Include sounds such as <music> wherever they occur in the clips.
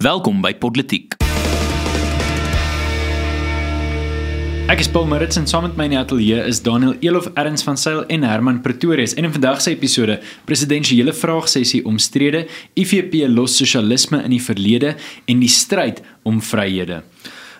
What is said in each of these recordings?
Welkom by Politiek. Ek is Paul Maritz en saam met my in die ateljee is Daniel Elof Erns van Sail en Herman Pretorius. En in vandag se episode, presidensiële vraagsessie omstrede, IFP los sosialisme in die verlede en die stryd om vryhede.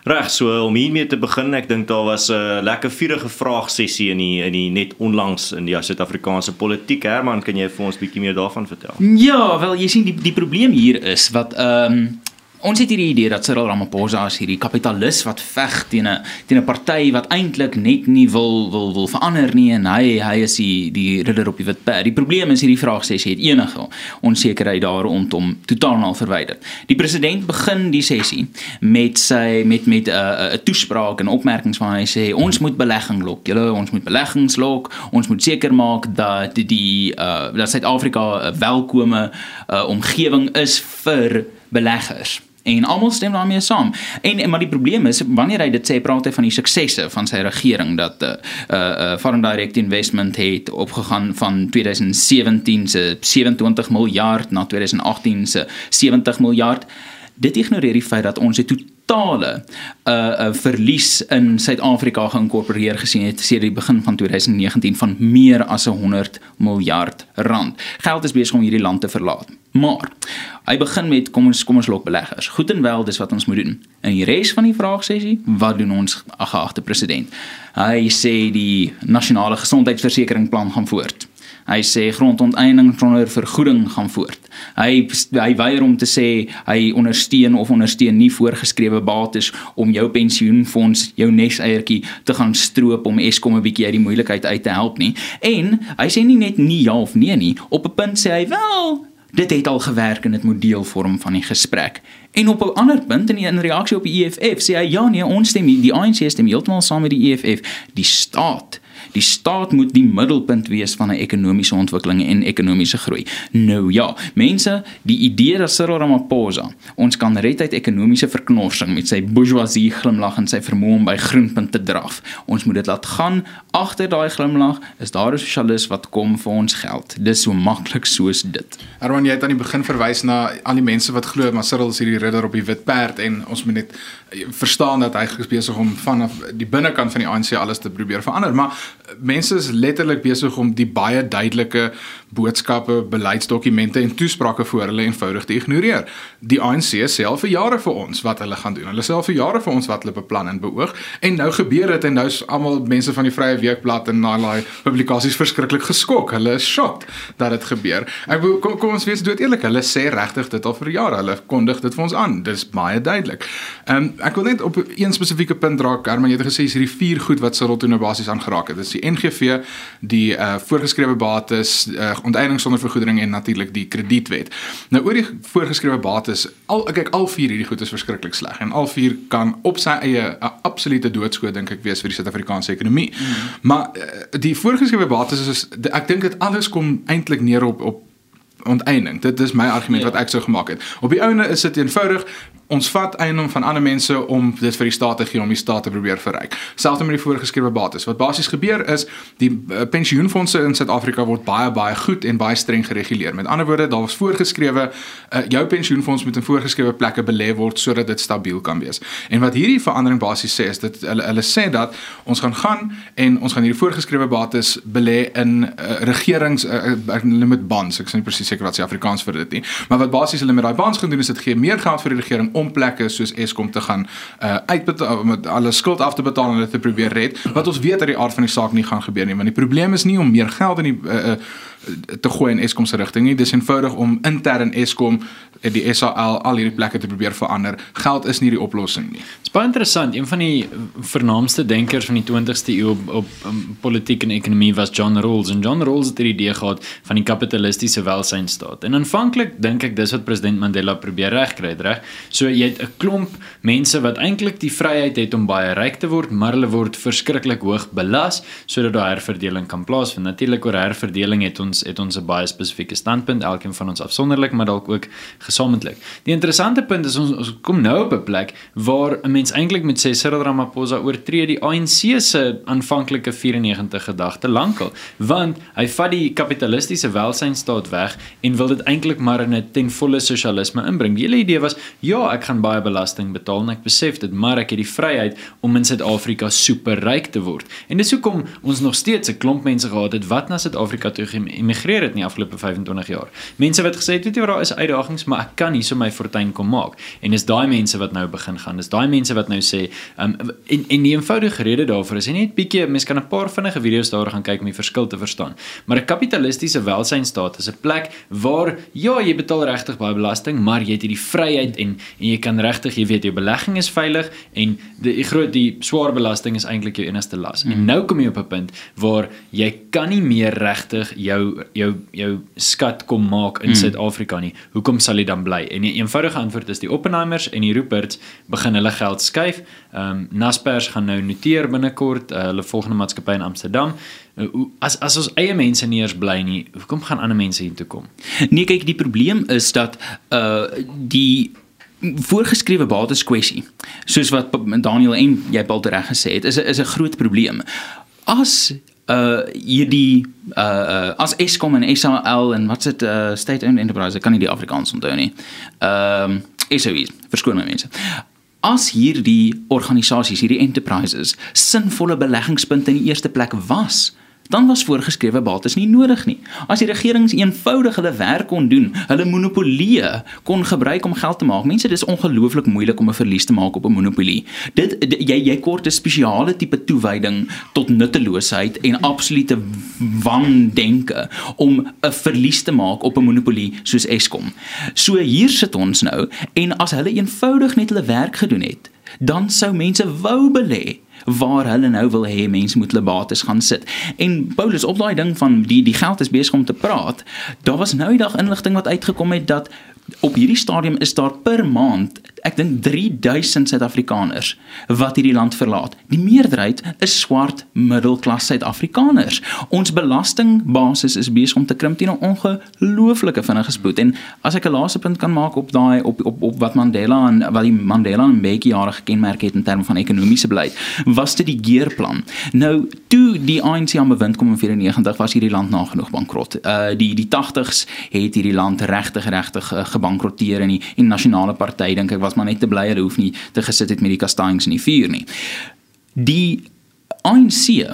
Reg, so om hiermee te begin, ek dink daar was 'n lekker vurige vraagsessie in die in die net onlangs in die Suid-Afrikaanse politiek. Herman, kan jy vir ons bietjie meer daarvan vertel? Ja, wel jy sien die die probleem hier is wat ehm um, Ons het hierdie idee dat Cyril Ramaphosa as hierdie kapitalis wat veg teen 'n teen 'n party wat eintlik net nie wil wil wil verander nie en hy hy is die die ridder op die wit perd. Die probleem is hierdie vraag sê sy het enige onsekerheid daar rondom totaal en al verwyder. Die president begin die sessie met sy met met 'n uh, 'n toespraak en opmerkings van hy sê ons moet belegging lok. Julle ons moet beleggings lok. Ons moet seker maak dat die, uh dat Suid-Afrika 'n welkome uh, omgewing is vir beleggers en almal stem daarmee saam. En maar die probleem is wanneer hy dit sê, praat hy van die suksesse van sy regering dat 'n uh, uh, uh, foreign direct investment het opgegaan van 2017 se 27 miljard na 2018 se 70 miljard. Dit ignoreer die feit dat ons het totale uh, uh, verlies in Suid-Afrika geïnkorporeer gesien het sedert die begin van 2019 van meer as 100 miljard rand. Geld is besig om hierdie land te verlaat. Maar hy begin met kom ons kom ons lok beleggers. Goed en wel, dis wat ons moet doen. In die res van die vraagsessie, wat doen ons geagte president? Hy sê die nasionale gesondheidsversekering plan gaan voort. Hy sê grondonteiening sonder vergoeding gaan voort. Hy hy weier om te sê hy ondersteun of ondersteun nie voorgeskrewe bates om jou pensioenfonds, jou neseiertjie te gaan stroop om Eskom 'n bietjie uit die moeilikheid uit te help nie. En hy sê nie net nie ja of nee nie. Op 'n punt sê hy wel Dit het al gewerk en dit moet deel vorm van die gesprek. En op 'n ander punt in die in reaksie op die EFF sê hy ja nee, ons stem die ANC stem heeltemal saam met die EFF. Die staat Die staat moet die middelpunt wees van 'n ekonomiese ontwikkeling en ekonomiese groei. Nou ja, mense, die idee dat Cyril Ramaphosa ons kan red uit ekonomiese verknorsing met sy bourgeoisie glimlag en sy vermoë om by groenpunt te draf. Ons moet dit laat gaan. Agter daai glimlag is daar 'n sosialis wat kom vir ons geld. Dis so maklik soos dit. Arman, jy het aan die begin verwys na al die mense wat glo maar Cyril is hierdie ridder op die wit perd en ons moet net verstaan dat hy besig om vanaf die binnekant van die ANC alles te probeer verander, maar mense is letterlik besig om die baie duidelike boodskappe, beleidsdokumente en toesprake voor hulle eenvoudig te ignoreer. Die ANC sê al vir jare vir ons wat hulle gaan doen. Hulle sê al vir jare vir ons wat hulle beplan en beoog en nou gebeur dit en nou is almal mense van die Vrye Weekblad en daai publikasies verskriklik geskok. Hulle is shocked dat dit gebeur. Ek kom kom ons wees dood eerlik. Hulle sê regtig dit al vir jare. Hulle kondig dit vir ons aan. Dit is baie duidelik. Ehm um, ek wil net op een spesifieke punt raak. Herman, jy het gesê is hierdie vier goed wat Cyril toe nou basies aangeraak het. Dit is die NGV, die uh, voorgeskrewe bates, uh, onteiening sonder vergoeding en natuurlik die kredietwet. Nou oor die voorgeskrewe bates, al kyk al vier hierdie goed is verskriklik sleg en al vier kan op sy eie 'n absolute doodskoot dink ek wees vir die Suid-Afrikaanse ekonomie. Mm. Maar uh, die voorgeskrewe bates is ek dink dit alles kom eintlik neer op op onteiening. Dit is my argument ja. wat ek sou gemaak het. Op die ouene is dit eenvoudig ons vat eiendom van ander mense om dit vir die staat te gee om die staat te probeer verryk. Selfs met die voorgeskrewe bates. Wat basies gebeur is die uh, pensioenfonde in Suid-Afrika word baie baie goed en baie streng gereguleer. Met ander woorde, daar was voorgeskrewe uh, jou pensioenfonds moet in voorgeskrewe plekke belê word sodat dit stabiel kan wees. En wat hierdie verandering basies sê is dit hulle hulle sê dat ons gaan gaan en ons gaan hierdie voorgeskrewe bates belê in uh, regerings uh, dit bonds. Ek is nie presies seker wat se Afrikaans vir dit nie. Maar wat basies hulle met daai bonds gaan doen is dit gee meer geld vir die regering om plekke soos Eskom te gaan uh uitbetaal met alle skuld af te betaal en dit te probeer red wat ons weet uit die aard van die saak nie gaan gebeur nie want die probleem is nie om meer geld in die uh, te gooi in Eskom se rigting nie. Dis eenvoudig om intern Eskom en die SAL al hierdie plekke te probeer verander. Geld is nie die oplossing nie. Dit is baie interessant. Een van die vernaamste denkers van die 20ste eeu op, op um, politiek en ekonomie was John Rawls en John Rawls het hierdie idee gehad van die kapitalistiese welsynstaat. En aanvanklik dink ek dis wat president Mandela probeer regkry, reg? So jy het 'n klomp mense wat eintlik die vryheid het om baie ryk te word, maar hulle word verskriklik hoog belas sodat daar herverdeling kan plaasvind. Natuurlik oor herverdeling het ons ons het ons 'n baie spesifieke standpunt, elkeen van ons afsonderlik, maar dalk ook gesamentlik. Die interessante punt is ons, ons kom nou op 'n plek waar 'n mens eintlik met sê Cyril Ramaphosa oortree die ANC se aanvanklike 94 gedagte lankal, want hy vat die kapitalistiese welsynstaat weg en wil dit eintlik maar in 'n ten volle sosialisme inbring. Die hele idee was, ja, ek gaan baie belasting betaal en ek besef dit, maar ek het die vryheid om in Suid-Afrika superryk te word. En dis hoekom ons nog steeds 'n klomp mense gehad het wat na Suid-Afrika toe geëmigreer het in die afgelope 25 jaar. Mense wat gesê het, weet jy wat daar is uitdagings, maar ek kan hierso my fortuin kom maak. En dis daai mense wat nou begin gaan. Dis daai mense wat nou sê, um, en en die eenvoudige rede daarvoor is net bietjie mense kan 'n paar vinnige video's daar gaan kyk om die verskil te verstaan. Maar 'n kapitalistiese welsynstaat is 'n plek waar ja, jy betaal regtig baie belasting, maar jy het hierdie vryheid en en jy kan regtig, jy weet jou belegging is veilig en die, die groot die swaar belasting is eintlik jou enigste las. Mm. En nou kom jy op 'n punt waar jy kan nie meer regtig jou jou jou skat kom maak in mm. Suid-Afrika nie. Hoekom sal jy dan bly? En die eenvoudige antwoord is die Oppenheimers en die Ruperts begin hulle geld skuif. Ehm um, Naspers gaan nou noteer binnekort uh, hulle volgende maatskappy in Amsterdam. Uh, as as ons eie mense nie eers bly nie, hoekom gaan ander mense hier toe kom? Nee, kyk, die probleem is dat uh die voorgeskrewe bates kwessie soos wat Daniel en jy Paul reg gesê het is is 'n groot probleem. As uh hierdie uh, uh as Eskom en SAL en wat's dit uh state owned enterprise kan nie die Afrikaans onthou nie. Ehm um, SOEs, verskoon my mense. As hierdie organisasies, hierdie enterprises sinvolle beleggingspunte in die eerste plek was, dan was voorgeskrewe bates nie nodig nie. As die regerings eenvoudig hulle werk kon doen, hulle monopolie kon gebruik om geld te maak. Mense, dis ongelooflik moeilik om 'n verlies te maak op 'n monopolie. Dit jy jy kort 'n spesiale tipe toewyding tot nutteloosheid en absolute wandenke om 'n verlies te maak op 'n monopolie soos Eskom. So hier sit ons nou en as hulle eenvoudig net hulle werk gedoen het, dan sou mense wou belê waar hulle nou wil hê mense moet hulle bates gaan sit. En Paulus op daai ding van die die geld is besig om te praat, daar was nou die dag inligting wat uitgekom het dat op hierdie stadium is daar per maand ek dink 3000 Suid-Afrikaners wat hierdie land verlaat. Die meerderheid is swart middelklas Suid-Afrikaners. Ons belastingbasis is besig om te krimp teen 'n ongelooflike vinnige spoed. En as ek 'n laaste punt kan maak op daai op, op op wat Mandela en wat die Mandela en Mbeki jare gekenmerk het in terme van ekonomiese beleid, was dit die geerplan. Nou, toe die ANC aan bewind kom in 94 was hierdie land nagenoeg bankrot. Uh die die 80s het hierdie land regtig regtig uh, gebankroteer en die, die nasionale party dink ek was maar net te bly hulle hoef nie te gesit het met die kastanjes in die vuur nie. Die ANC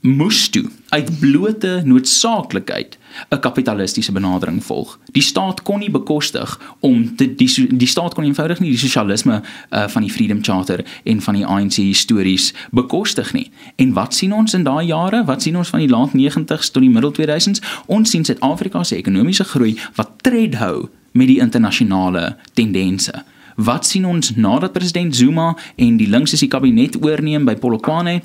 moes toe uit blote noodsaaklikheid 'n kapitalistiese benadering volg. Die staat kon nie bekostig om te die die staat kon eenvoudig nie die sosialisme uh, van die Freedom Charter en van die ANC histories bekostig nie. En wat sien ons in daai jare? Wat sien ons van die laat 90s tot die middel 2000s? Ons sien Suid-Afrika se ekonomiese groei wat tred hou met die internasionale tendense. Wat sien ons nadat president Zuma en die linkse se kabinet oorneem by Polokwane?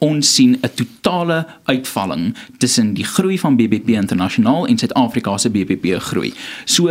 Ons sien 'n totale uitvalling tussen die groei van BBP internasionaal en Suid-Afrika se BBP groei. So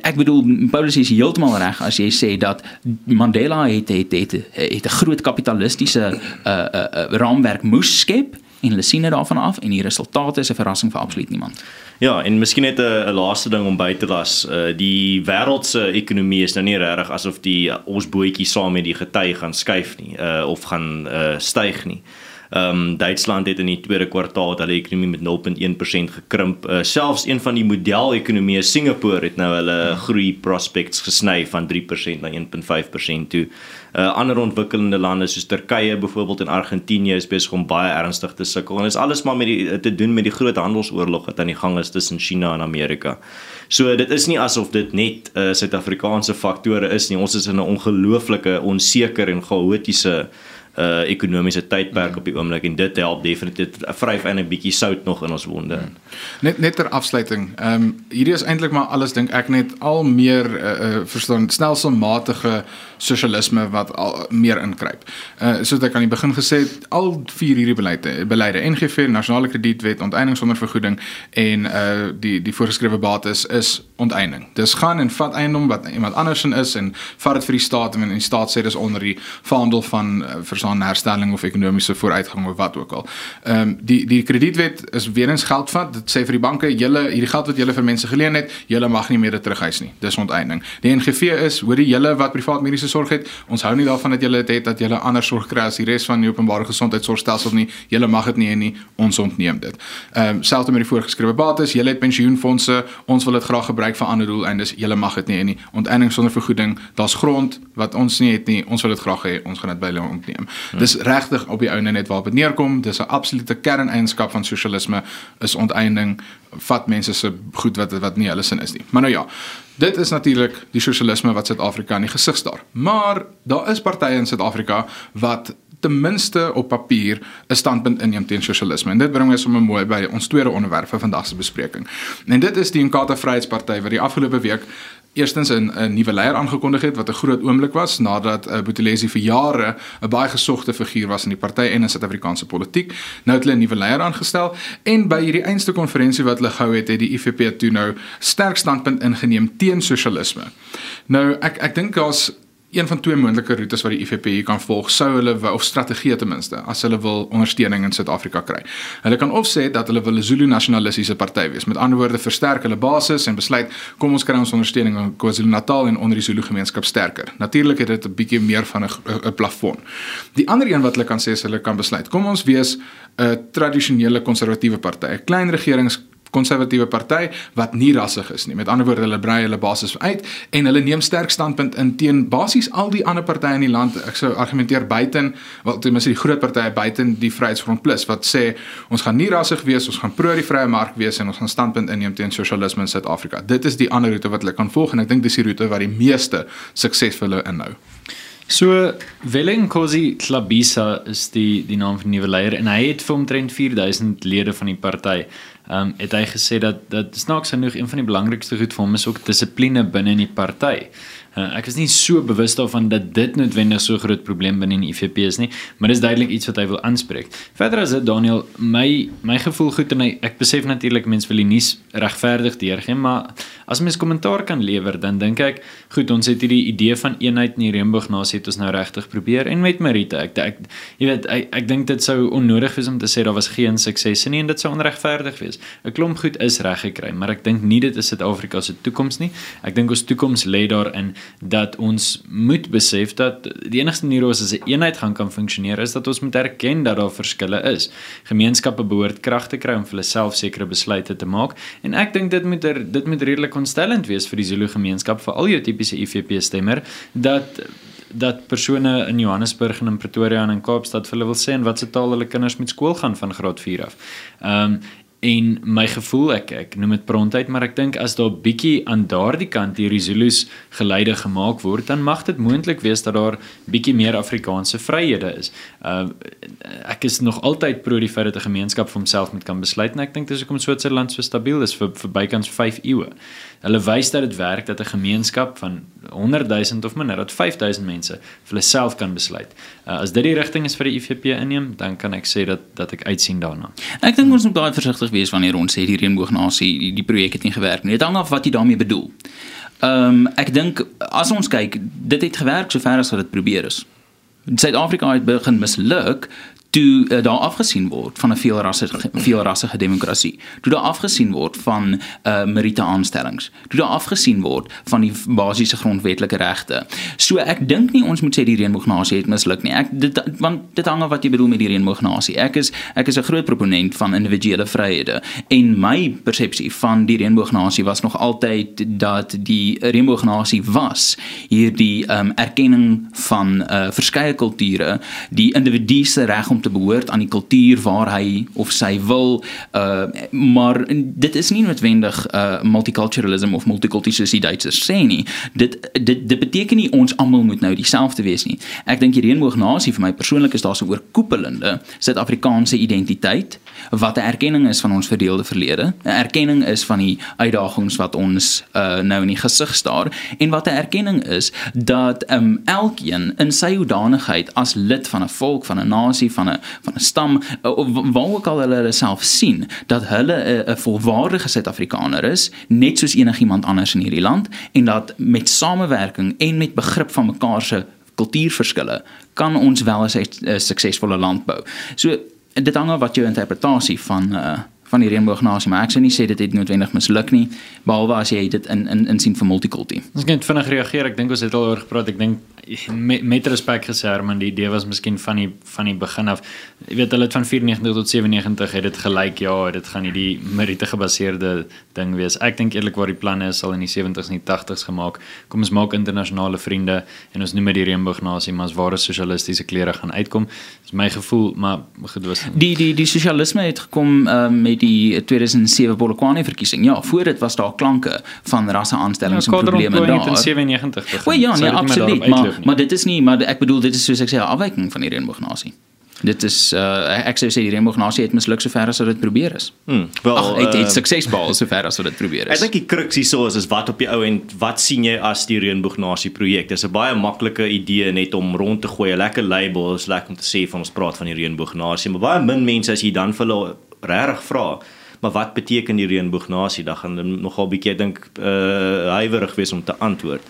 ek bedoel Paulus is heeltemal reg as jy sê dat Mandela het het, het 'n groot kapitalistiese uh, uh, uh, raamwerk moes skep en hulle sien dit daarvan af en die resultate is 'n verrassing vir absoluut niemand. Ja, en miskien net 'n laaste ding om by te las. Uh die wêreldse ekonomie is nou nie regtig asof die uh, ons bootjie saam met die gety gaan skuif nie, uh of gaan uh styg nie. Ehm um, Duitsland het in die tweede kwartaal hulle ekonomie met 0.1% gekrimp. Uh, selfs een van die model-ekonomieë Singapore het nou hulle groei prospects gesny van 3% na 1.5% toe. Uh, ander ontwikkelende lande soos Turkye byvoorbeeld en Argentinië is besig om baie ernstig te sukkel en dit is alles maar met die te doen met die groot handelsoorlog wat aan die gang is tussen China en Amerika. So dit is nie asof dit net uh, Suid-Afrikaanse faktore is nie. Ons is in 'n ongelooflike onseker en chaotiese uh ekonomiese tydperk op die oomblik en dit help definitief vryf en 'n bietjie sout nog in ons wonde. Hmm. Net net ter afsluiting. Ehm um, hierdie is eintlik maar alles dink ek net al meer uh, uh verstaan stelselmatige sosialisme wat al meer inkruip. Uh soos ek aan die begin gesê het, al vier hierdie beleide, beleide NGV, nasionale kredietwet, onteiening sonder vergoeding en uh die die voorgeskrewe bates is onteiening. Dis gaan en vat eiendom wat iemand andersin is en vat dit vir die staat en die staat sê dis onder die vaandel van uh, verstaan aan herstelling of ekonomiese vooruitgang of wat ook al. Ehm um, die die kredietwet is weer eens geldvat. Dit sê vir die banke, julle hierdie geld wat julle vir mense geleen het, julle mag nie meer dit terughuis nie. Dis onteiening. Die NGV is, hoor die julle wat privaat mediese sorg het, ons hou nie daarvan dat julle dit het dat julle ander sorg kry as die res van die openbare gesondheidsorgstelsel nie. Julle mag dit nie hê nie. Ons ontneem dit. Ehm um, selfs met die voorgeskrewe bates, julle het pensioenfonde, ons wil dit graag gebruik vir ander doeleindes. Julle mag dit nie hê nie. Onteiening sonder vergoeding, daar's grond wat ons nie het nie. Ons wil dit graag hê. Ons gaan dit by hulle ontneem. Hmm. Dis regtig op die ouene net waarop dit neerkom. Dis 'n absolute kerneienskap van sosialisme is onteiening vat mense se goed wat wat nie hulle sin is nie. Maar nou ja, dit is natuurlik die sosialisme wat Suid-Afrika in die gesig staar. Maar daar is partye in Suid-Afrika wat ten minste op papier 'n standpunt inneem teen sosialisme. En dit bring ons sommer mooi by ons tweede onderwerp vir vandag se bespreking. En dit is die Inkatha Vryheidsparty wat die afgelope week eerstens 'n 'n nuwe leier aangekondig het wat 'n groot oomblik was nadat uh, Boetolesi vir jare 'n baie gesogte figuur was in die party en in Suid-Afrikaanse politiek. Nou het hulle 'n nuwe leier aangestel en by hierdie einste konferensie wat hulle gehou het, het die IFP toe nou sterk standpunt ingeneem teen sosialisme. Nou ek ek dink daar's een van twee moontlike roetes wat die IFP kan volg sou hulle of strategie ten minste as hulle wil ondersteuning in Suid-Afrika kry. Hulle kan of sê dat hulle wil 'n Zulu nasionalistiese party wees. Met ander woorde versterk hulle basis en besluit kom ons kry ons ondersteuning in KwaZulu-Natal en onder die Zulu gemeenskap sterker. Natuurlik het dit 'n bietjie meer van 'n plafon. Die ander een wat hulle kan sê is hulle kan besluit kom ons wees 'n tradisionele konservatiewe party, 'n klein regerings konservatiewe party wat nie rassig is nie. Met ander woorde, hulle brei hulle basis uit en hulle neem sterk standpunt in teen basies al die ander partye in die land. Ek sou argumenteer buiten wat ten minste die groot partye buiten die Vryheidsfront Plus wat sê ons gaan nie rassig wees, ons gaan pro die vrye mark wees en ons gaan standpunt inneem teen sosialisme in Suid-Afrika. Dit is die ander roete wat hulle kan volg en ek dink dis die roete wat die meeste suksesvolle inhou. So Wellenkosi Klabisa is die die naam van die nuwe leier en hy het vir omtrent 4000 lede van die party ehm um, het hy gesê dat dat snaaks genoeg een van die belangrikste goed vir hom is ook dissipline binne in die party. Uh, ek is nie so bewus daarvan dat dit noodwendig so groot probleem binne die IFP is nie, maar dis duidelik iets wat hy wil aanspreek. Verder as dit Daniel, my my gevoel goed en hy, ek besef natuurlik mense wil die nuus regverdig deurgee, maar as mens kommentaar kan lewer, dan dink ek, goed, ons het hierdie idee van eenheid in die reënboognasie het ons nou regtig probeer en met Marita, ek ek jy weet, ek, ek dink dit sou onnodig wees om te sê daar was geen suksesse nie en dit sou onregverdig wees. 'n Klomp goed is reg gekry, maar ek dink nie dit is Suid-Afrika se toekoms nie. Ek dink ons toekoms lê daarin dat ons moet besef dat die enigste manier hoe ons as 'n eenheid gaan kan funksioneer is dat ons moet erken dat daar verskille is. Gemeenskappe behoort krag te kry om vir hulle self sekere besluite te maak en ek dink dit moet er, dit moet redelik ontstellend wees vir die Zulu gemeenskap vir al jou tipiese IFP stemmer dat dat persone in Johannesburg en in Pretoria en in Kaapstad vir hulle wil sê en wat se taal hulle kinders moet skool gaan van graad 4 af. Ehm um, en my gevoel ek ek noem dit prontheid maar ek dink as daar bietjie aan daardie kant hierdie Zulus geleide gemaak word dan mag dit moontlik wees dat daar bietjie meer Afrikaanse vryhede is. Uh ek is nog altyd pro die feit dat 'n gemeenskap vir homself moet kan besluit en ek dink dis hoekom Switserland so stabiel is vir vir bykans 5 eeue. Hulle wys dat dit werk dat 'n gemeenskap van 100 000 of minder, dat 5000 mense vir hulle self kan besluit. Uh, as dit die rigting is vir die IFP inneem, dan kan ek sê dat dat ek uitsien daarna. Ek dink ons moet baie versigtig wees wanneer ons sê die reënboognasie die, die projek het nie gewerk nie. Dit hang af wat jy daarmee bedoel. Ehm um, ek dink as ons kyk, dit het gewerk sover as wat dit probeer is. Suid-Afrika het begin misluk toe uh, daar afgesien word van 'n veelrassige veelrassige demokrasie. Toe daar afgesien word van uh meriete aanstellings. Toe daar afgesien word van die basiese grondwetlike regte. So ek dink nie ons moet sê die reënboognasie het misluk nie. Ek dit want dit hang af wat jy bedoel met die reënboognasie. Ek is ek is 'n groot proponent van individuele vryhede en my persepsie van die reënboognasie was nog altyd dat die reënboognasie was hierdie um erkenning van uh verskeie kulture, die individu se reg om te behoort aan die kultuur waar hy of sy wil uh maar dit is nie noodwendig uh multiculturalism of multikulturalisme soos die Duitsers sê nie. Dit dit dit beteken nie ons almal moet nou dieselfde wees nie. Ek dink die reënboognasie vir my persoonlik is daar so 'n oorkoepelende Suid-Afrikaanse identiteit wat 'n erkenning is van ons verdeelde verlede 'n erkenning is van die uitdagings wat ons uh nou in die gesig staar en wat 'n erkenning is dat um elkeen in sy hoedanigheid as lid van 'n volk van 'n nasie van 'n van 'n stam waar ook al hulle hulle self sien dat hulle 'n volwaardige Suid-Afrikaner is net soos enigiemand anders in hierdie land en dat met samewerking en met begrip van mekaar se kultuurverskille kan ons wel 'n uh, suksesvolle land bou. So dit hang af wat jou interpretasie van uh, van die reënboognasie, maar ek sou nie sê dit het noodwendig misluk nie, behalwe as jy dit in in insien vir multikultuur. Ons kan vinnig reageer. Ek dink ons het al oor gepraat. Ek dink met, met respek gesê Herman, die idee was miskien van die van die begin af. Jy weet hulle het van 94 tot 97 het dit gelyk ja, dit gaan hierdie meriete gebaseerde ding wees. Ek dink eerlikwaar die planne is al in die 70s en die 80s gemaak. Kom ons maak internasionale vriende en ons noem dit die reënboognasie, maar as ware sosialistiese klere gaan uitkom. Dis my gevoel, maar goed was die die die sosialisme het gekom uh, met die 2007 Polokwane verkiesing. Ja, voor dit was daar klanke van rasse aanstellings ja, en probleme daar. In 97. O ja, nee, absoluut, maar maar dit is nie, maar ek bedoel dit is soos ek sê 'n afwyking van die reënboognasie. Dit is uh, ek sou sê die reënboognasie het misluk sover as wat dit probeer is. Hmm, wel, Ach, het het uh, suksesvol <laughs> sover as wat dit probeer is. Ek dink die crux hierso is is wat op die ou en wat sien jy as die reënboognasie projek? Dis 'n baie maklike idee net om rond te gooi, 'n lekker label, is lekker om te sê van ons praat van die reënboognasie, maar baie min mense as jy dan vir hulle regtig vra maar wat beteken die reënboognasie? Dan gaan hulle nogal bietjie dink uh huiwerig wees om te antwoord.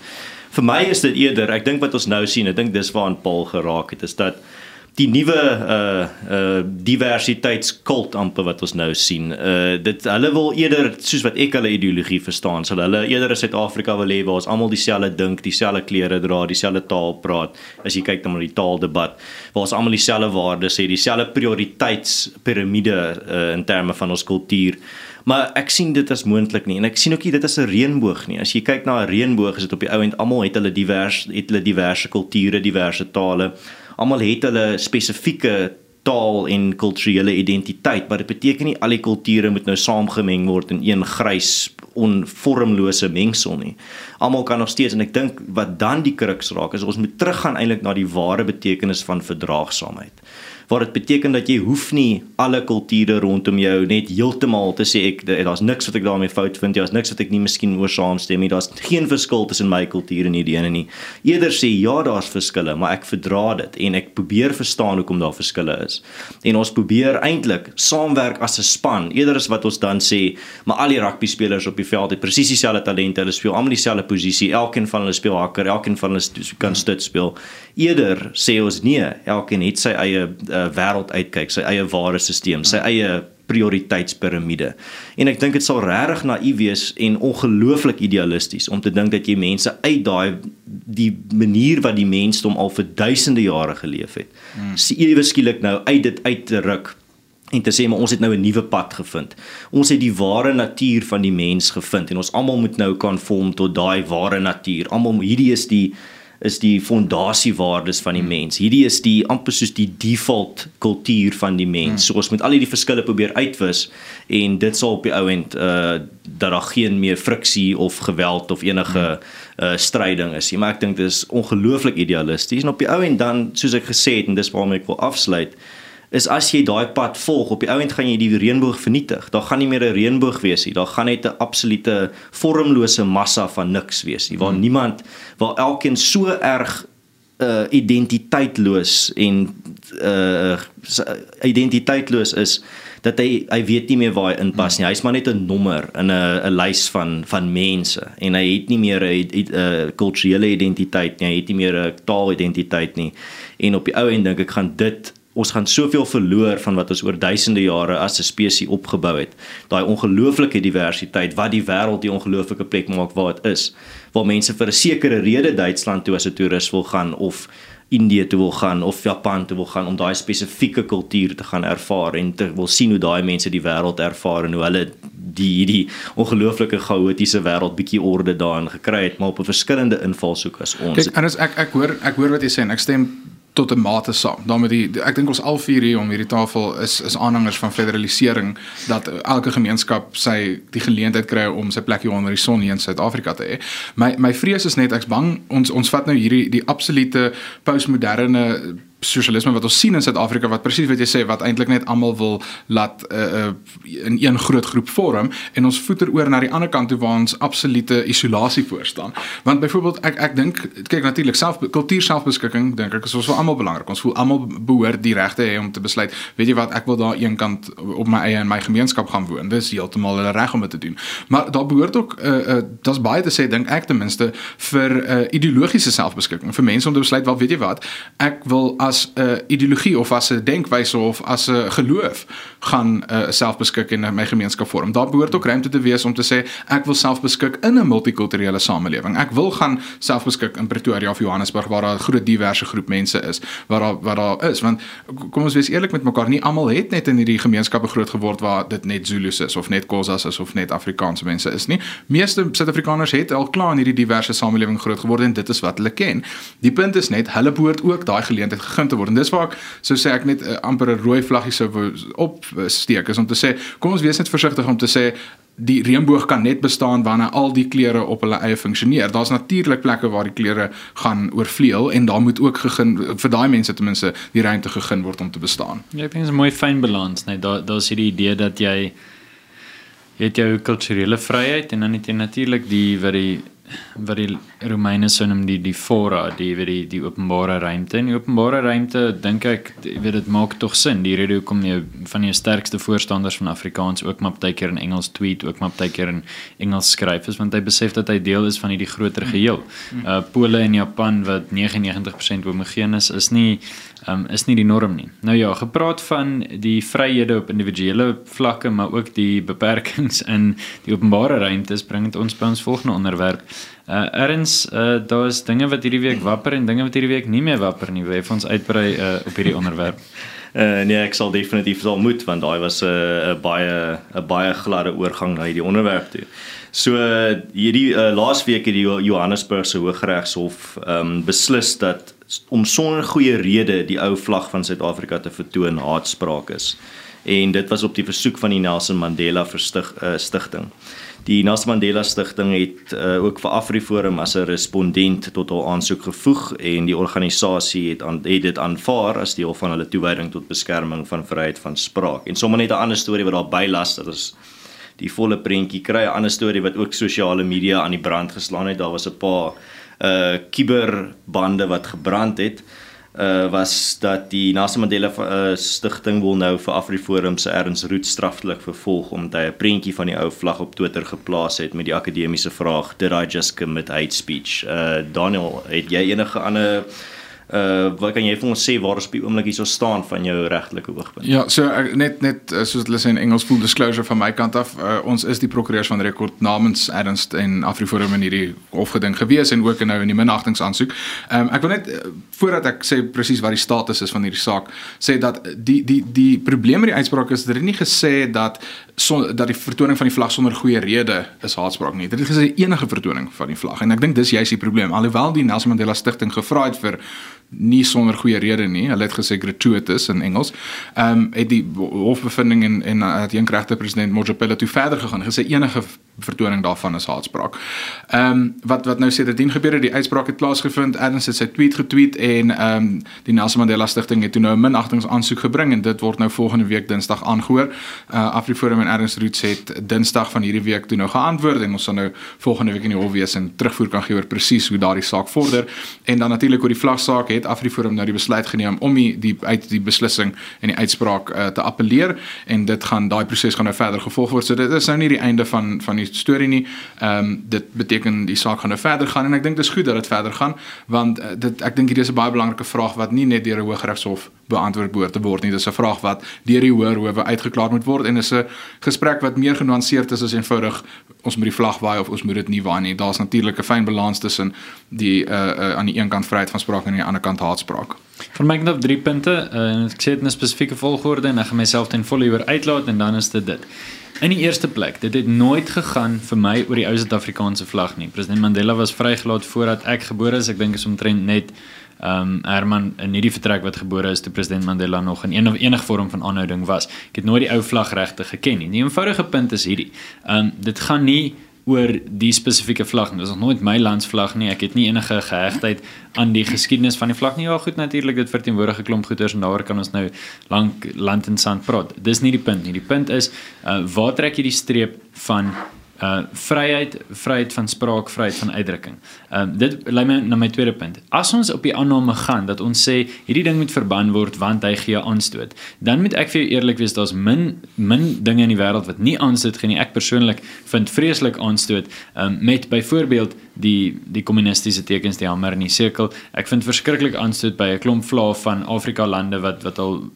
Vir my is dit eerder, ek dink wat ons nou sien, ek dink dis waaraan Paul geraak het, is dat die nuwe uh uh diversiteitskult amper wat ons nou sien. Uh dit hulle wil eerder soos wat ek hulle ideologie verstaan, sal hulle eerder in Suid-Afrika wil hê waar ons almal dieselfde dink, dieselfde klere dra, dieselfde taal praat. As jy kyk na die taaldebat, waar ons almal dieselfde waardes het, dieselfde prioriteitspiramide uh in terme van ons kultuur. Maar ek sien dit as moontlik nie en ek sien ook nie dit as 'n reënboog nie. As jy kyk na 'n reënboog, is dit op die ou end almal het hulle divers het hulle diverse kulture, diverse tale almal het hulle spesifieke taal en kulturele identiteit, maar dit beteken nie al die kulture moet nou saamgemeng word in een grys onvormlose mengsel nie. Almal kan nog steeds en ek dink wat dan die kruks raak is ons moet teruggaan eintlik na die ware betekenis van verdraagsaamheid waar dit beteken dat jy hoef nie alle kulture rondom jou net heeltemal te sê ek daar's niks wat ek daarmee fout vind jy daar's niks wat ek nie miskien oor saamstem nie daar's geen verskil tussen my kultuur en hierdie ene nie. Eerder sê ja daar's verskille maar ek verdra dit en ek probeer verstaan hoekom daar verskille is. En ons probeer eintlik saamwerk as 'n span. Eerder as wat ons dan sê maar al die rugby spelers op die veld het presies dieselfde talente hulle speel almal dieselfde posisie elkeen van hulle speel hakker elkeen van hulle kan stut speel. Eerder sê ons nee elkeen het sy eie uh, uh, wêreld uitkyk, sy eie ware stelsel, sy eie prioriteitspiramide. En ek dink dit sal regtig naïef wees en ongelooflik idealisties om te dink dat jy mense uit daai die manier wat die mensdom al vir duisende jare geleef het, hmm. ewe skielik nou uit dit uit te ruk en te sê maar ons het nou 'n nuwe pad gevind. Ons het die ware natuur van die mens gevind en ons almal moet nou konform tot daai ware natuur. Almal hierdie is die is die fondasiewaardes van die hmm. mens. Hierdie is die amper soos die default kultuur van die mens. Hmm. So ons moet al hierdie verskille probeer uitwis en dit sal op die ou end uh dat daar geen meer friksie of geweld of enige uh stryding is nie. Maar ek dink dit is ongelooflik idealisties en op die ou end dan soos ek gesê het en dis waarom ek wil afsluit is as jy daai pad volg op die ou end gaan jy die reënboog vernietig. Daar gaan nie meer 'n reënboog wees nie. Daar gaan net 'n absolute vormlose massa van niks wees nie waar hmm. niemand waar elkeen so erg uh identiteitloos en uh identiteitloos is dat hy hy weet nie meer waar hy inpas nie. Hy's maar net 'n nommer in 'n 'n lys van van mense en hy het nie meer 'n kulturele identiteit nie. Hy het nie meer 'n taalidentiteit nie. En op die ou end dink ek gaan dit ons gaan soveel verloor van wat ons oor duisende jare as 'n spesies opgebou het. Daai ongelooflike diversiteit wat die wêreld die ongelooflike plek maak waar dit is, waar mense vir 'n sekere rede Duitsland toe as 'n toerist wil gaan of Indië toe wil gaan of Japan toe wil gaan om daai spesifieke kultuur te gaan ervaar en te wil sien hoe daai mense die wêreld ervaar en hoe hulle die hierdie ongelooflike chaotiese wêreld bietjie orde daarin gekry het maar op 'n verskillende invalshoek as ons. Kyk, en as ek ek hoor ek hoor wat jy sê en ek stem tot 'n mate saam. Daarmee die ek dink ons al vier hier om hierdie tafel is is aanhangers van federalisering dat elke gemeenskap sy die geleentheid kry om sy plekjie onder die son hier in Suid-Afrika te hê. My my vrees is net ek's bang ons ons vat nou hierdie die absolute postmoderne sosialisme wat ons sien in Suid-Afrika wat presies wat jy sê wat eintlik net almal wil laat uh, uh, in een groot groep vorm en ons voeter oor na die ander kant toe waar ons absolute isolasie voor staan. Want byvoorbeeld ek ek dink kyk natuurlik self kultuur selfbeskikking dink ek is ons vir almal belangrik. Ons voel almal behoort die regte hê om te besluit, weet jy wat, ek wil daar een kant op my eie in my gemeenskap gaan woon. Dis heeltemal hulle reg om dit te doen. Maar daar behoort ook uh, uh, daar's baie te sê dink ek ten minste vir uh, ideologiese selfbeskikking vir mense om te besluit wat weet jy wat, ek wil as 'n uh, ideologie of as 'n denkwyse of as 'n geloof gaan uh, selfbeskik in my gemeenskap vorm. Daar behoort ook ruimte te wees om te sê ek wil selfbeskik in 'n multikulturele samelewing. Ek wil gaan selfbeskik in Pretoria of Johannesburg waar daar 'n groot diverse groep mense is, waar daar waar daar is want kom ons wees eerlik met mekaar, nie almal het net in hierdie gemeenskappe groot geword waar dit net Zulus is of net Khoisas is of net Afrikaanse mense is nie. Meeste Suid-Afrikaners het al klaar in hierdie diverse samelewing groot geword en dit is wat hulle ken. Die punt is net hulle behoort ook daai geleentheid gegee te word. En dis waar ek sou sê ek net uh, amper 'n rooi vlaggie sou opsteek is om te sê kom ons wees net versigtig om te sê die reënboog kan net bestaan wanneer al die kleure op hulle eie funksioneer. Daar's natuurlik plekke waar die kleure gaan oorvleuel en daar moet ook gegin vir daai mense ten minste die ruimte gegee word om te bestaan. Ja, ek dink dit is 'n mooi fyn balans, net daar daar's hierdie idee dat jy het jou kulturele vryheid en dan het jy natuurlik die wat die wat die Romeine sou noem die die fora, die weet die die openbare ruimte. En die openbare ruimte dink ek weet dit maak tog sin. Die rede hoekom jy van die sterkste voorstanders van Afrikaans ook maar baie keer in Engels tweet, ook maar baie keer in Engels skryf is want hy besef dat hy deel is van hierdie groter geheel. Uh Pole en Japan wat 99% homogeen is, is nie um, is nie die norm nie. Nou ja, gepraat van die vryhede op individuele vlakke, maar ook die beperkings in die openbare ruimtes bring dit ons by ons volgende onderwerp. Uh erns, uh daar's dinge wat hierdie week wapper en dinge wat hierdie week nie meer wapper nie. Wil jy vir ons uitbrei uh op hierdie onderwerp? Uh <laughs> nee, ek sal definitief sal moet want daai was 'n uh, baie 'n baie gladde oorgang na hierdie onderwerp toe. So hierdie uh, laasweek het die Johannesburgse Hooggeregshof um beslis dat om sonder goeie rede die ou vlag van Suid-Afrika te vertoon haatspraak is. En dit was op die versoek van die Nelson Mandela verstig uh, stigting. Die Nelson Mandela stigting het uh, ook vir AfriForum as 'n respondent tot hul aansoek gevoeg en die organisasie het aan het dit aanvaar as deel van hulle toewyding tot beskerming van vryheid van spraak. En sommer net 'n ander storie wat daar bylas dat ons die volle prentjie kry, 'n ander storie wat ook sosiale media aan die brand geslaan het. Daar was 'n paar uh kiberbande wat gebrand het uh was dat die Nelson Mandela uh, stigting wil nou vir AfriForum se erns roet straffelik vervolg omdat hy 'n prentjie van die ou vlag op Twitter geplaas het met die akademiese vraag did I just commit hate speech? Uh Daniel het jy enige ander uh wat kan jy vir ons sê waar ons op die oomblik hierso staan van jou regtelike oogpunt? Ja, so ek, net net uh, soos hulle sê in Engels full disclosure van my kant af, uh, ons is die prokureurs van rekord namens Ernst en Afriforum in hierdie hofgeding gewees en ook nou in die minagtingsaansoek. Ehm um, ek wil net uh, voordat ek sê presies wat die status is van hierdie saak, sê dat die die die probleem met die uitspraak is dat dit nie gesê dat son, dat die vertoning van die vlag sonder goeie rede is haatspraak nie. Dit het gesê enige vertoning van die vlag en ek dink dis juist die probleem. Alhoewel die Nelson Mandela Stichting gevra het vir nie sonder goeie rede nie. Hulle het gesê gratuitous in Engels. Ehm um, het die hofbevinding en en het die regte president Mojapelo toe verder gegaan. Gesê enige vertoning daarvan is haatspraak. Ehm um, wat wat nou sedertdien gebeur het, die uitspraak het plaasgevind. Adams het sy tweet getweet en ehm um, die Nelson Mandela Stichting het toe nou 'n minagtingsaansoek gebring en dit word nou volgende week Dinsdag aangehoor. Uh Afriforum en Adams Roots het Dinsdag van hierdie week toe nou geantwoord en ons sal nou volgende week in die hof wees en terugvoer kan gee oor presies hoe daardie saak vorder en dan natuurlik oor die vlagsaak het Afriforum nou die besluit geneem om die, die uit die beslissing en die uitspraak uh, te appeleer en dit gaan daai proses gaan nou verder gevolg word. So dit is nou nie die einde van van die storie nie. Ehm um, dit beteken die saak gaan nou verder gaan en ek dink dit is goed dat dit verder gaan want uh, dit ek dink hier is 'n baie belangrike vraag wat nie net deur 'n Hooggeregshof beantwoord behoort te word nie. Dis 'n vraag wat deur die hoër howe uitgeklaar moet word en is 'n gesprek wat meer genuanceerd is as eenvoudig ons moet die vlag waai of ons moet dit nie waai nie. Daar's natuurlik 'n fyn balans tussen die uh, uh aan die een kant vryheid van spraak en aan die ander kant haatspraak. Vir my knop drie punte uh, en ek sê dit in 'n spesifieke volgorde en ek gaan myself ten volle oor uitlaat en dan is dit dit. In die eerste plek, dit het nooit gegaan vir my oor die ou Suid-Afrikaanse vlag nie. President Mandela was vrygelaat voordat ek gebore is. Ek dink is omtrent net ehm um, Herman in hierdie vertrek wat gebore is toe president Mandela nog in enige enige vorm van aanhouding was. Ek het nooit die ou vlag regte geken nie. Die eenvoudige punt is hierdie. Ehm um, dit gaan nie oor die spesifieke vlag. Dit is nog nooit my landsvlag nie. Ek het nie enige gehegtheid aan die geskiedenis van die vlag nie. Ja, goed natuurlik dit verteenwoordig 'n klomp goeters en daaroor kan ons nou lank land en sand praat. Dis nie die punt nie. Die punt is uh, waar trek jy die streep van uh vryheid vryheid van spraak vryheid van uitdrukking. Ehm uh, dit lei my na my tweede punt. As ons op die aanname gaan dat ons sê hierdie ding moet verban word want hy gee aanstoot, dan moet ek vir jou eerlik wees, daar's min min dinge in die wêreld wat nie aanstoot gee nie. Ek persoonlik vind vreeslik aanstoot um, met byvoorbeeld die die kommunistiese tekens die hamer in die sirkel. Ek vind verskriklik aanstoot by 'n klomp vlae van Afrika lande wat wat al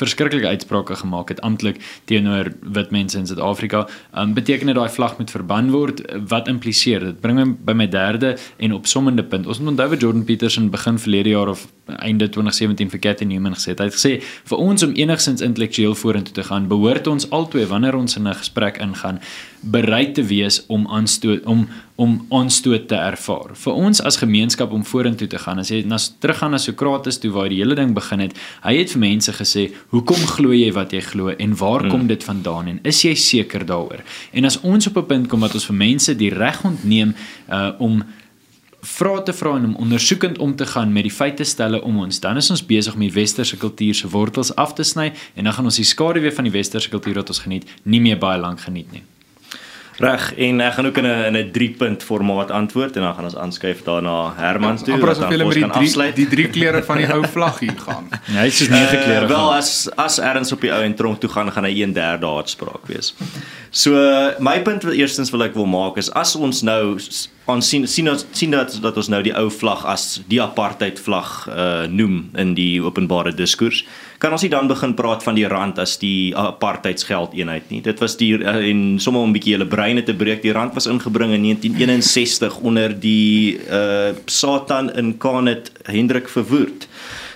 verskriklike uitsprake gemaak het amptelik teenoor wit mense in Suid-Afrika. Um, beteken dit daai vlag moet verban word? Wat impliseer dit? Bring my by my derde en opsommende punt. Ons moet onthou wat Jordan Peterson begin verlede jaar of einde 2017 vir Cathy Newman gesê het. Hy het gesê vir ons om enigstens intellektueel vorentoe te gaan, behoort ons albei wanneer ons in 'n gesprek ingaan, bereid te wees om aanstoot om om aanstoot te ervaar. Vir ons as gemeenskap om vorentoe te gaan. As jy na teruggaan na Sokrates toe waar die hele ding begin het, hy het vir mense gesê, "Hoekom glo jy wat jy glo en waar kom hmm. dit vandaan en is jy seker daaroor?" En as ons op 'n punt kom dat ons vir mense die reg ontneem uh om vra te vra en om ondersoekend om te gaan met die feite stelle om ons. Dan is ons besig om die westerse kultuur se wortels af te sny en dan gaan ons die skaduwee van die westerse kultuur wat ons geniet nie meer baie lank geniet nie. Reg, en ek gaan ook in 'n in 'n 3 punt formaat antwoord en dan gaan ons aanskuif daarna Herman toe wat dan ons kan afsluit. Die drie kleure van die ou <laughs> vlag hier gaan. Ja, hy's soos nege uh, kleure. Wel as as erns op die ou en tronk toe gaan, gaan hy 1/3 haatspraak wees. So my punt wat eerstens wil ek wil maak is as ons nou aan sien dat sien dat dat ons nou die ou vlag as die apartheid vlag uh noem in die openbare diskurs kan ons nie dan begin praat van die rand as die apartheidsgeld eenheid nie. Dit was die uh, en sommer om 'n bietjie hulle breine te breek. Die rand was ingebring in 1961 onder die uh Satan in Kanet Hendrik verwoerd.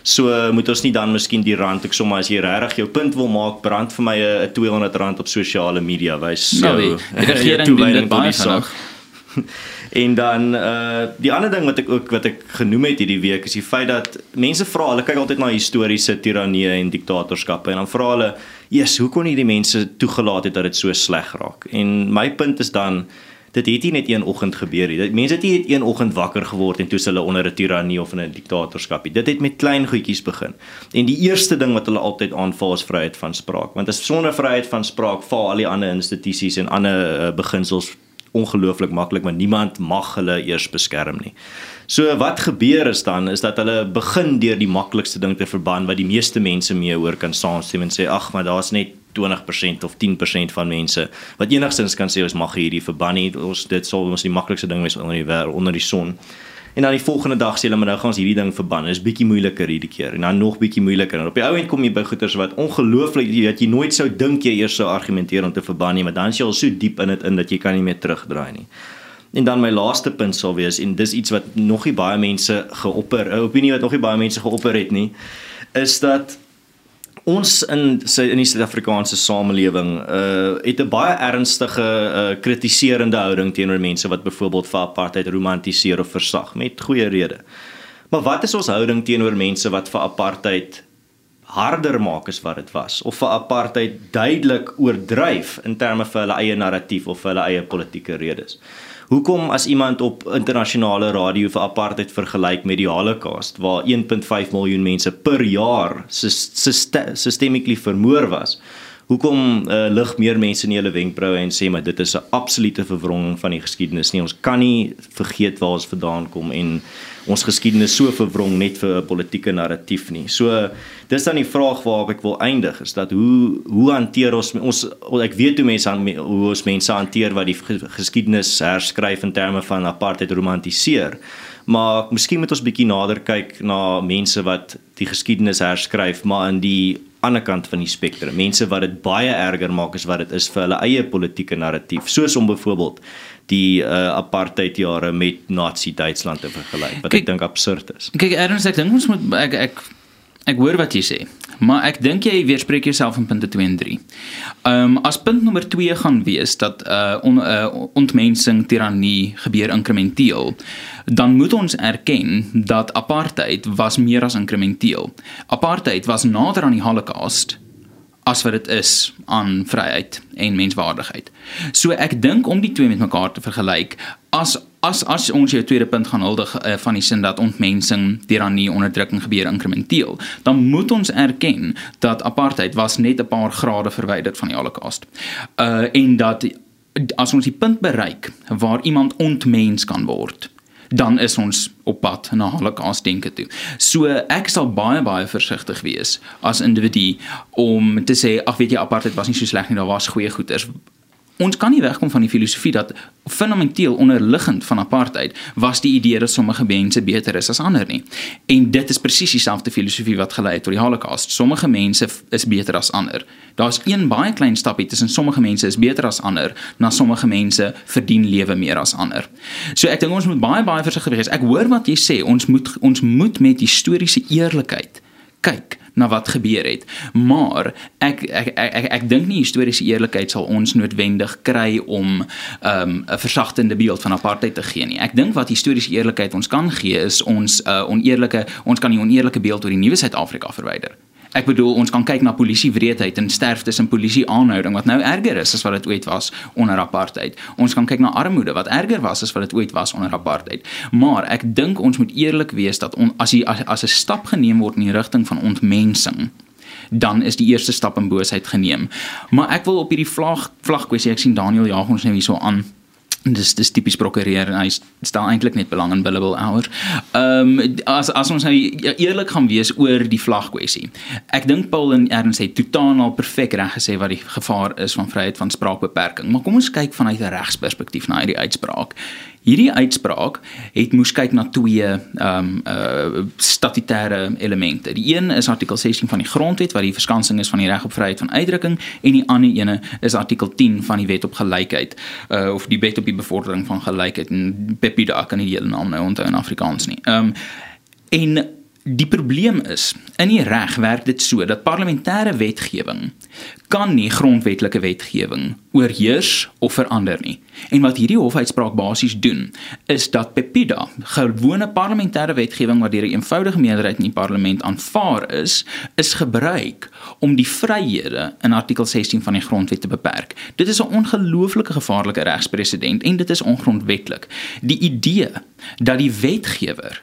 So moet ons nie dan miskien die rand ek sommer as jy regtig jou punt wil maak brand vir my 'n R200 op sosiale media wys. So, nou, die <laughs> regering doen dit baie vinnig. <laughs> En dan uh die ander ding wat ek ook wat ek genoem het hierdie week is die feit dat mense vra, hulle kyk altyd na historiese tirannie en diktatorskappe en dan vra hulle, "Jesus, hoe kon hierdie mense toegelaat het dat dit so sleg raak?" En my punt is dan dit het nie net een oggend gebeur nie. Mense het nie net een oggend wakker geword en toe hulle onder 'n tirannie of 'n diktatorskap. Dit het met klein goedjies begin. En die eerste ding wat hulle altyd aanval is vryheid van spraak, want as sonder vryheid van spraak val al die ander institusies en ander uh, beginsels ongelooflik maklik maar niemand mag hulle eers beskerm nie. So wat gebeur is dan is dat hulle begin deur die maklikste ding te verban wat die meeste mense mee hoor kan saamstem en sê ag maar daar's net 20% of 10% van mense wat enigstens kan sê ons mag hierdie verban nie. Ons dit sou ons die maklikste ding wees onder die wêreld onder die son. En dan die volgende dag sê hulle maar nou gaan ons hierdie ding verban. Dit is bietjie moeiliker hierdie keer en dan nog bietjie moeiliker. En op die ou end kom jy by goeters wat ongelooflik dat jy nooit sou dink jy eers sou argumenteer om te verban nie, maar dan is jy al so diep in dit in dat jy kan nie meer terugdraai nie. En dan my laaste punt sal wees en dis iets wat nog nie baie mense geopper, 'n opinie wat nog nie baie mense geopper het nie, is dat ons in sy in die Suid-Afrikaanse samelewing uh het 'n baie ernstige uh kritiserende houding teenoor mense wat byvoorbeeld vir apartheid romantiseer of versag met goeie rede. Maar wat is ons houding teenoor mense wat vir apartheid harder maak as wat dit was of vir apartheid duidelik oordryf in terme van hulle eie narratief of hulle eie politieke redes? Hoekom as iemand op internasionale radio vir apartheid vergelyk met die Holocaust waar 1.5 miljoen mense per jaar systemically vermoor was? Hoekom uh, lig meer mense in hulle wenkbroue en sê maar dit is 'n absolute verwronging van die geskiedenis nie. Ons kan nie vergeet waar ons vandaan kom en ons geskiedenis so verwrong net vir 'n politieke narratief nie. So dis dan die vraag waarop ek wil eindig is dat hoe hoe hanteer ons ons ek weet hoe mense hoe ons mense hanteer wat die geskiedenis herskryf in terme van apartheid romantiseer. Maar miskien moet ons bietjie nader kyk na mense wat die geskiedenis herskryf maar in die ander kant van die spektrum. Mense wat dit baie erger maak as wat dit is vir hulle eie politieke narratief, soos om byvoorbeeld die uh, apartheid jare met Nazi Duitsland te vergelyk wat kyk, ek dink absurd is. Kyk Ernst, ek dink ons moet ek ek ek hoor wat jy sê, maar ek dink jy weerspreek jouself in punte 2 en 3. Ehm um, as punt nommer 2 gaan wees dat uh, on, uh ontmensing tirannie gebeur inkrementeel, dan moet ons erken dat apartheid was meer as inkrementeel. Apartheid was nader aan die Holocaust as wat dit is aan vryheid en menswaardigheid. So ek dink om die twee met mekaar te vergelyk as as as ons jou tweede punt gaan huldig uh, van die sin dat ontmensing, tirannie, onderdrukking gebeur inkrementeel, dan moet ons erken dat apartheid was net 'n paar grade verwyder van die Holocaust. Uh en dat as ons die punt bereik waar iemand ontmens kan word, dan is ons op pad na Holocaust denke toe. So ek sal baie baie versigtig wees as individu om te sê ag weet jy apartheid was nie so sleg nie, daar was goeie goeters ons kan nie wegkom van die filosofie dat fundamenteel onderliggend van apartheid was die idee dat sommige mense beter is as ander nie. En dit is presies dieselfde filosofie wat gelei het tot die Holocaust. Sommige mense is beter as ander. Daar's een baie klein stapie tussen sommige mense is beter as ander na sommige mense verdien lewe meer as ander. So ek dink ons moet baie baie versigtig wees. Ek hoor wat jy sê, ons moet ons moet met historiese eerlikheid kyk na wat gebeur het. Maar ek ek ek ek, ek dink nie historiese eerlikheid sal ons noodwendig kry om 'n um, 'n versagtende beeld van apartheid te gee nie. Ek dink wat historiese eerlikheid ons kan gee is ons uh, oneerlike ons kan die oneerlike beeld oor die nuwe Suid-Afrika verwyder. Ek bedoel ons kan kyk na polisie wreedheid en sterftes en polisie aanhouding wat nou erger is as wat dit ooit was onder apartheid. Ons kan kyk na armoede wat erger was as wat dit ooit was onder apartheid. Maar ek dink ons moet eerlik wees dat on, as jy as 'n stap geneem word in die rigting van ontmensing dan is die eerste stap in boosheid geneem. Maar ek wil op hierdie vlag vlag kwessie ek sien Daniel jaag ons nou hierso aan dis dis tipies prokureer en hy stel eintlik net belang in billable hours. Ehm um, as as ons nou eerlik gaan wees oor die vlag kwessie. Ek dink Paul en Ernst het totaal perfek reg gesê wat die gevaar is van vryheid van spraakbeperking. Maar kom ons kyk vanuit 'n regsperspektief na hierdie uitspraak. Hierdie uitspraak het moes kyk na twee ehm um, uh statutêre elemente. Die een is artikel 16 van die grondwet wat die verskansing is van die reg op vryheid van uitdrukking en die ander ene is artikel 10 van die wet op gelykheid uh of die wet op die bevordering van gelykheid en Pepida kan nie die hele naam nou onthou in Afrikaans nie. Ehm um, en Die probleem is, in die reg werk dit so dat parlementêre wetgewing kan nie grondwetlike wetgewing oorheers of verander nie. En wat hierdie hofuitspraak basies doen, is dat Pepida, gewone parlementêre wetgewing wat deur 'n eenvoudige meerderheid in die parlement aanvaar is, is gebruik om die vryhede in artikel 16 van die grondwet te beperk. Dit is 'n ongelooflike gevaarlike regspresedent en dit is ongrondwetlik. Die idee dat die wetgewer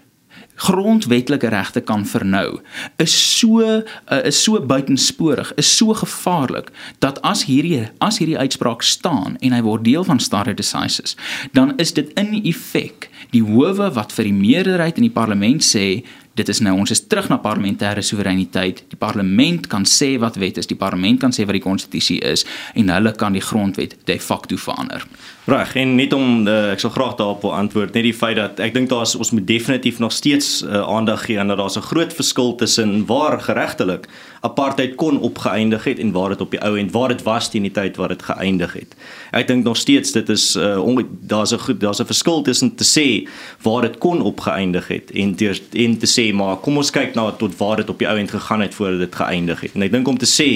grondwetlike regte kan vernou is so uh, is so buitensporig is so gevaarlik dat as hierdie as hierdie uitspraak staan en hy word deel van stare decisis dan is dit in effek die howe wat vir die meerderheid in die parlement sê dit is nou ons is terug na parlementêre soewereiniteit. Die parlement kan sê wat wet is, die parlement kan sê wat die konstitusie is en hulle kan die grondwet de facto verander. Reg, en net om uh, ek sal graag daarop wil antwoord, net die feit dat ek dink daar's ons moet definitief nog steeds uh, aandag gee aan dat daar's 'n groot verskil tussen waar geregtelik apartheid kon opgeëindig het en waar dit op die ou end waar dit was teen die tyd waar dit geëindig het. Ek dink nog steeds dit is uh, daar's 'n daar's 'n verskil tussen te sê waar dit kon opgeëindig het en te, en te sê maar kom ons kyk na tot waar dit op die ou end gegaan het voordat dit geëindig het. En ek dink om te sê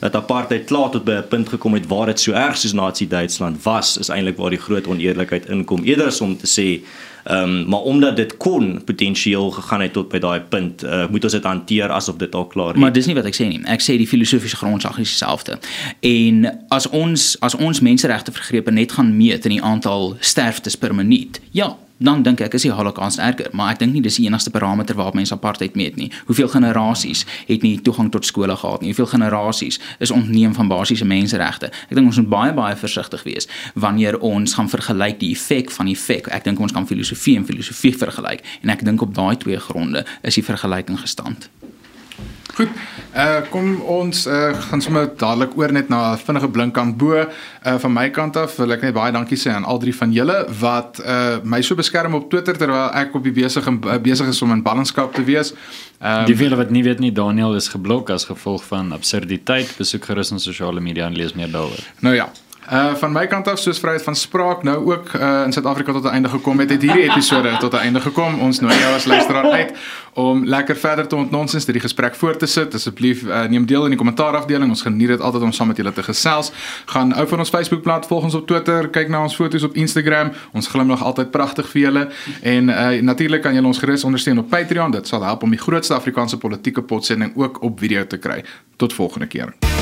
dat apartheid klaar tot by 'n punt gekom het waar dit so erg soos Nazi Duitsland was, is eintlik waar die groot oneerlikheid inkom. Eerder as om te sê Ehm um, maar omdat dit kon potensieel gegaan het tot by daai punt, uh, moet ons dit hanteer asof dit al klaar is. Maar dis nie wat ek sê nie. Ek sê die filosofiese grondslag is dieselfde. En as ons as ons menseregte vergrepe net gaan meet in die aantal sterftes per minuut. Ja, dan dink ek is die Holocaust erger, maar ek dink nie dis die enigste parameter waarop mense apartheid meet nie. Hoeveel generasies het nie toegang tot skole gehad nie? Hoeveel generasies is ontneem van basiese menseregte? Ek dink ons moet baie baie versigtig wees wanneer ons gaan vergelyk die effek van effek. Ek dink ons kan filosofie en filosofie vergelyk en ek dink op daai twee gronde is die vergelyking gestand. Goed. Uh kom ons uh gaan sommer dadelik oor net na 'n vinnige blink aan bo. Uh van my kant af wil ek net baie dankie sê aan al drie van julle wat uh my so beskerm op Twitter terwyl ek op die besig en besig is om in ballingskap te wees. Um, die vele wat nie weet nie, Daniel is geblok as gevolg van absurditeit. Besoek gerus ons sosiale media en lees meer daaroor. Nou ja, Uh van my kant af soos vryheid van spraak nou ook uh in Suid-Afrika tot 'n einde gekom het, het hierdie episode tot 'n einde gekom. Ons nooi jou as luisteraar uit om lekker verder te ontnonsens hierdie gesprek voort te sit. Asseblief uh, neem deel in die kommentaarafdeling. Ons geniet dit altyd om saam met julle te gesels. Gaan ou van ons Facebookblad, volg ons op Twitter, kyk na ons foto's op Instagram. Ons glimlag altyd pragtig vir julle en uh natuurlik kan julle ons gerus ondersteun op Patreon. Dit sal help om die grootste Afrikaanse politieke potsending ook op video te kry. Tot volgende keer.